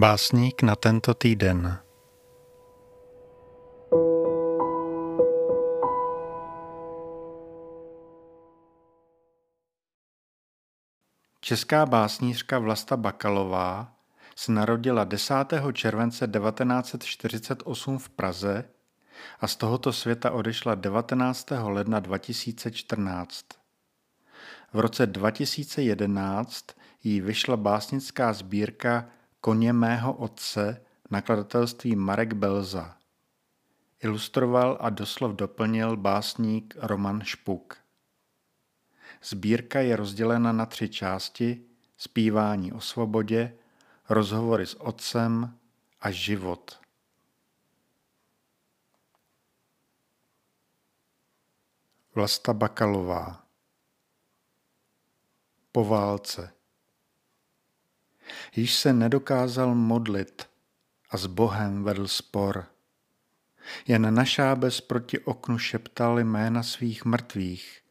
Básník na tento týden. Česká básnířka Vlasta Bakalová se narodila 10. července 1948 v Praze a z tohoto světa odešla 19. ledna 2014. V roce 2011 jí vyšla básnická sbírka Koně mého otce nakladatelství Marek Belza. Ilustroval a doslov doplnil básník Roman Špuk. Sbírka je rozdělena na tři části zpívání o svobodě, rozhovory s otcem a život. Vlasta Bakalová Po válce Již se nedokázal modlit a s Bohem vedl spor. Jen na šábes proti oknu šeptal jména svých mrtvých.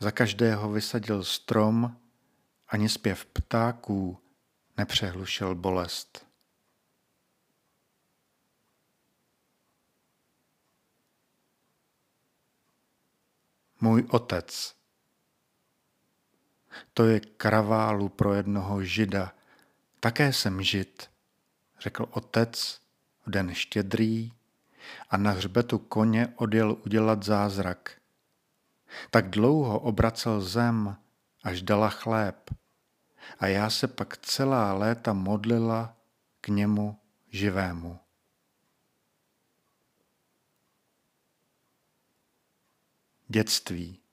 Za každého vysadil strom, ani zpěv ptáků nepřehlušil bolest. Můj otec. To je kraválu pro jednoho žida, také jsem žid, řekl otec v den štědrý a na hřbetu koně odjel udělat zázrak. Tak dlouho obracel zem, až dala chléb. A já se pak celá léta modlila k němu živému. Dětství.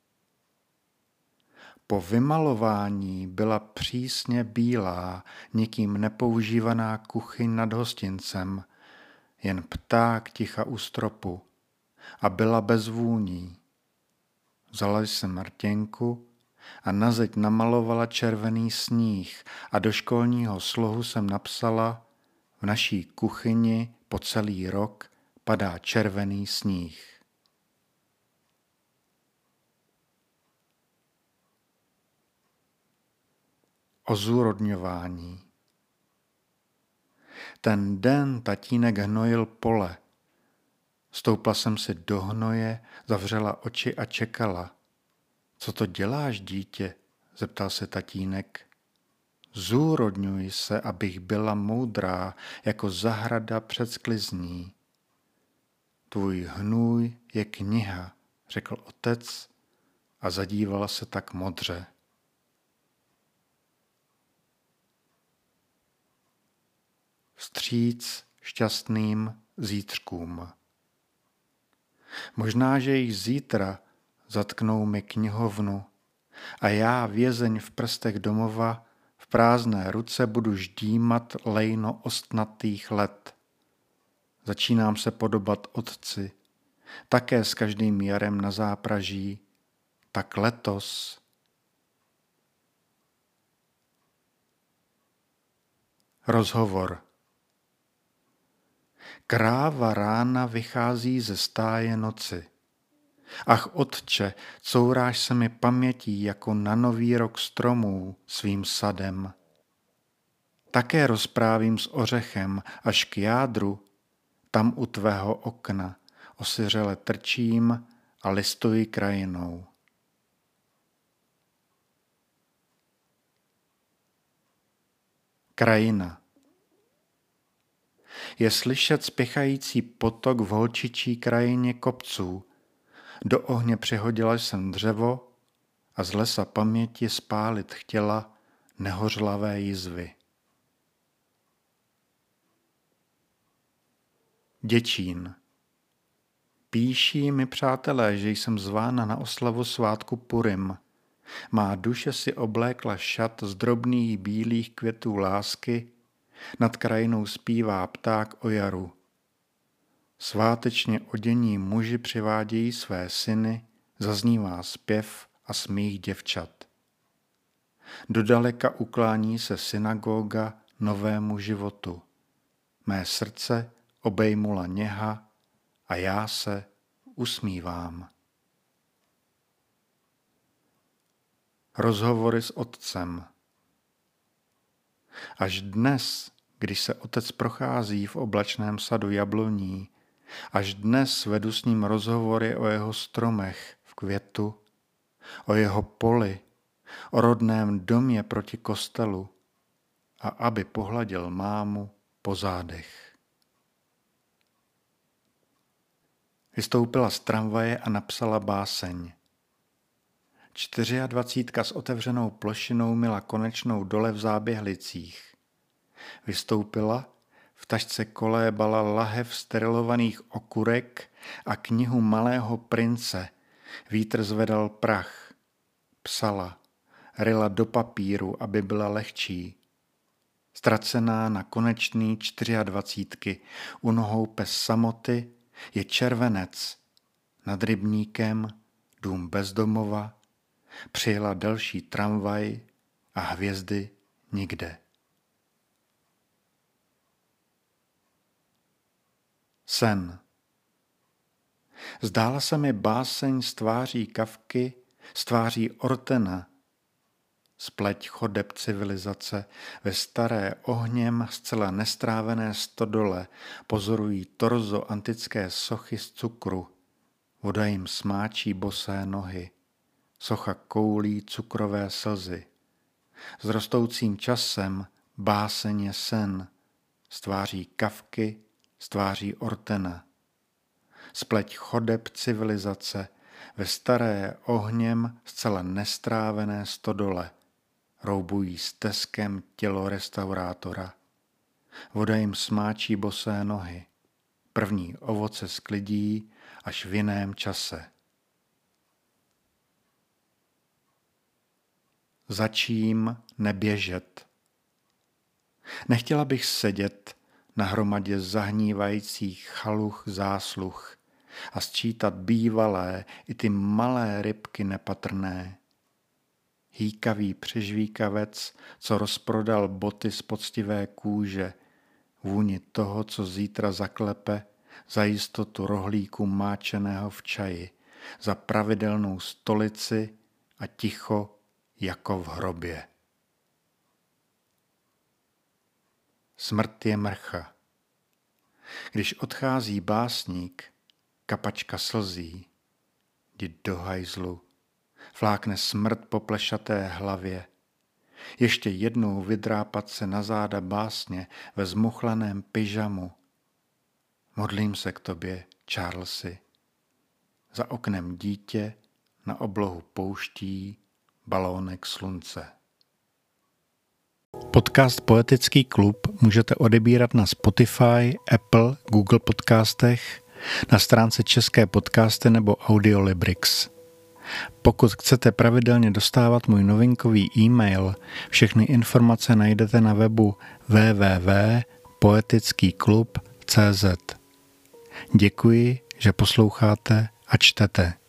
Po vymalování byla přísně bílá, nikým nepoužívaná kuchyň nad hostincem, jen pták ticha u stropu a byla bez vůní. Vzala jsem Martěnku a na zeď namalovala červený sníh a do školního slohu jsem napsala v naší kuchyni po celý rok padá červený sníh. O zúrodňování. Ten den tatínek hnojil pole. Stoupla jsem si do hnoje, zavřela oči a čekala. Co to děláš, dítě? zeptal se tatínek. Zúrodňuji se, abych byla moudrá, jako zahrada před sklizní. Tvůj hnůj je kniha, řekl otec a zadívala se tak modře. Vstříc šťastným zítřkům. Možná, že již zítra zatknou mi knihovnu a já, vězeň v prstech domova, v prázdné ruce budu ždímat lejno ostnatých let. Začínám se podobat otci, také s každým jarem na zápraží, tak letos Rozhovor Kráva rána vychází ze stáje noci. Ach, otče, couráš se mi pamětí jako na nový rok stromů svým sadem. Také rozprávím s ořechem až k jádru, tam u tvého okna, osiřele trčím a listuji krajinou. Krajina je slyšet spěchající potok v holčičí krajině kopců. Do ohně přihodila jsem dřevo a z lesa paměti spálit chtěla nehořlavé jizvy. Děčín. Píší mi přátelé, že jsem zvána na oslavu svátku Purim. Má duše si oblékla šat z drobných bílých květů lásky nad krajinou zpívá pták o jaru. Svátečně odění muži přivádějí své syny, zaznívá zpěv a smích děvčat. Dodaleka uklání se synagoga novému životu. Mé srdce obejmula něha a já se usmívám. Rozhovory s otcem. Až dnes když se otec prochází v oblačném sadu jabloní. Až dnes vedu s ním rozhovory o jeho stromech v květu, o jeho poli, o rodném domě proti kostelu a aby pohladil mámu po zádech. Vystoupila z tramvaje a napsala báseň. 24 s otevřenou plošinou měla konečnou dole v záběhlicích. Vystoupila, v tašce kolébala lahev sterilovaných okurek a knihu malého prince. Vítr zvedal prach. Psala, ryla do papíru, aby byla lehčí. Ztracená na konečný 24. U nohou pes samoty je červenec. Nad rybníkem dům bezdomova Přijela delší tramvaj a hvězdy nikde. Sen. Zdála se mi báseň z tváří kavky, z tváří Ortena, spleť chodeb civilizace ve staré ohněm zcela nestrávené stodole pozorují torzo antické sochy z cukru. Voda jim smáčí bosé nohy socha koulí cukrové slzy. S rostoucím časem báseň je sen, stváří kavky, stváří ortena. Spleť chodeb civilizace ve staré ohněm zcela nestrávené stodole roubují stezkem tělo restaurátora. Voda jim smáčí bosé nohy, první ovoce sklidí až v jiném čase. Začím neběžet. Nechtěla bych sedět na hromadě zahnívajících chaluch zásluh a sčítat bývalé i ty malé rybky nepatrné. Hýkavý přežvíkavec, co rozprodal boty z poctivé kůže, vůni toho, co zítra zaklepe, za jistotu rohlíku máčeného v čaji, za pravidelnou stolici a ticho jako v hrobě. Smrt je mrcha. Když odchází básník, kapačka slzí, jdi do hajzlu, flákne smrt po plešaté hlavě, ještě jednou vydrápat se na záda básně ve zmuchlaném pyžamu. Modlím se k tobě, Charlesy. Za oknem dítě na oblohu pouští balónek slunce. Podcast Poetický klub můžete odebírat na Spotify, Apple, Google podcastech, na stránce České podcasty nebo Audiolibrix. Pokud chcete pravidelně dostávat můj novinkový e-mail, všechny informace najdete na webu www.poetickýklub.cz. Děkuji, že posloucháte a čtete.